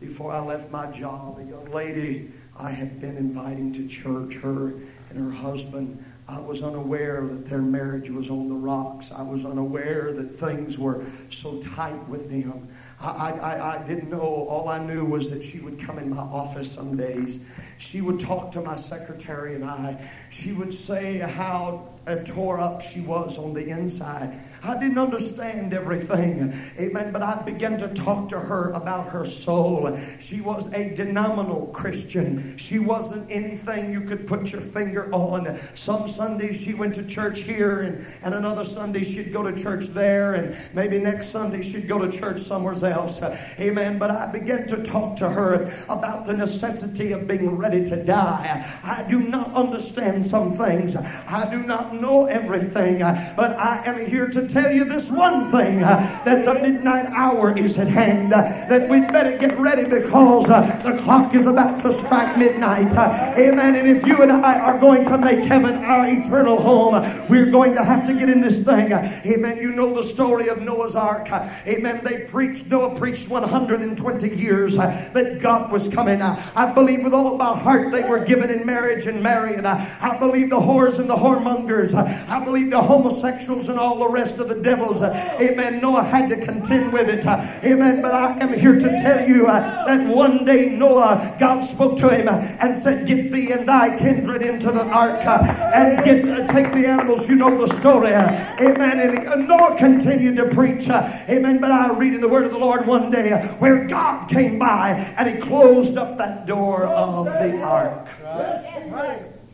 before I left my job. A young lady I had been inviting to church, her and her husband. I was unaware that their marriage was on the rocks. I was unaware that things were so tight with them. I, I, I didn't know. All I knew was that she would come in my office some days. She would talk to my secretary and I. She would say how tore up she was on the inside. I didn't understand everything. Amen. But I began to talk to her about her soul. She was a denominational Christian. She wasn't anything you could put your finger on. Some Sundays she went to church here, and, and another Sunday she'd go to church there, and maybe next Sunday she'd go to church somewhere else. Amen. But I began to talk to her about the necessity of being ready to die. I do not understand some things. I do not know everything. But I am here to tell you this one thing uh, that the midnight hour is at hand. Uh, that we better get ready because uh, the clock is about to strike midnight. Uh, amen. And if you and I are going to make heaven our eternal home, we're going to have to get in this thing. Uh, amen. You know the story of Noah's Ark. Uh, amen. They preached, Noah preached 120 years that God was coming. I believe with all of my heart they were given in marriage and married. I believe the whores and the whoremongers. I believe the homosexuals and all the rest of the devils. Amen. Noah had to contend with it. Amen. But I am here to tell you uh, that one day Noah, God spoke to him and said, Get thee and thy kindred into the ark uh, and get uh, take the animals. You know the story. amen. And Noah continued to preach. amen. But I read in the word of the Lord one day where God came by and he closed up that door of the ark.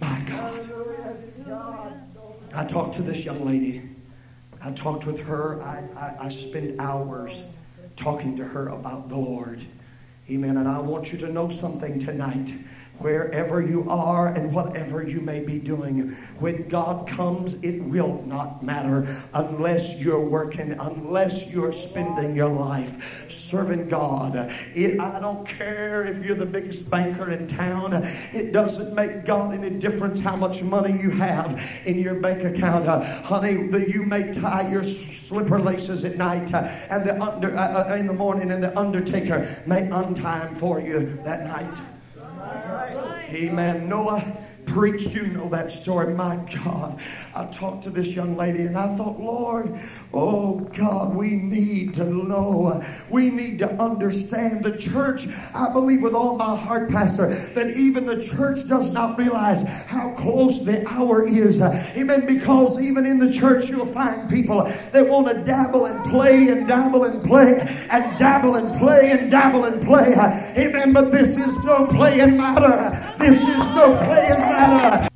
My God. I talked to this young lady. I talked with her. I, I, I spend hours talking to her about the Lord. Amen. And I want you to know something tonight. Wherever you are and whatever you may be doing, when God comes, it will not matter unless you're working, unless you're spending your life serving God. It, I don't care if you're the biggest banker in town. It doesn't make God any difference how much money you have in your bank account. Uh, honey, the, you may tie your slipper laces at night uh, and the under, uh, uh, in the morning and the undertaker may untie them for you that night. Amen. Noah preached, you know that story. My God. I talked to this young lady and I thought, Lord, oh God, we need to know. We need to understand the church. I believe with all my heart, Pastor, that even the church does not realize how close the hour is. Amen. Because even in the church, you'll find people that want to dabble and play and dabble and play and dabble and play and dabble and play. Amen. But this is no playing matter. This is no playing matter.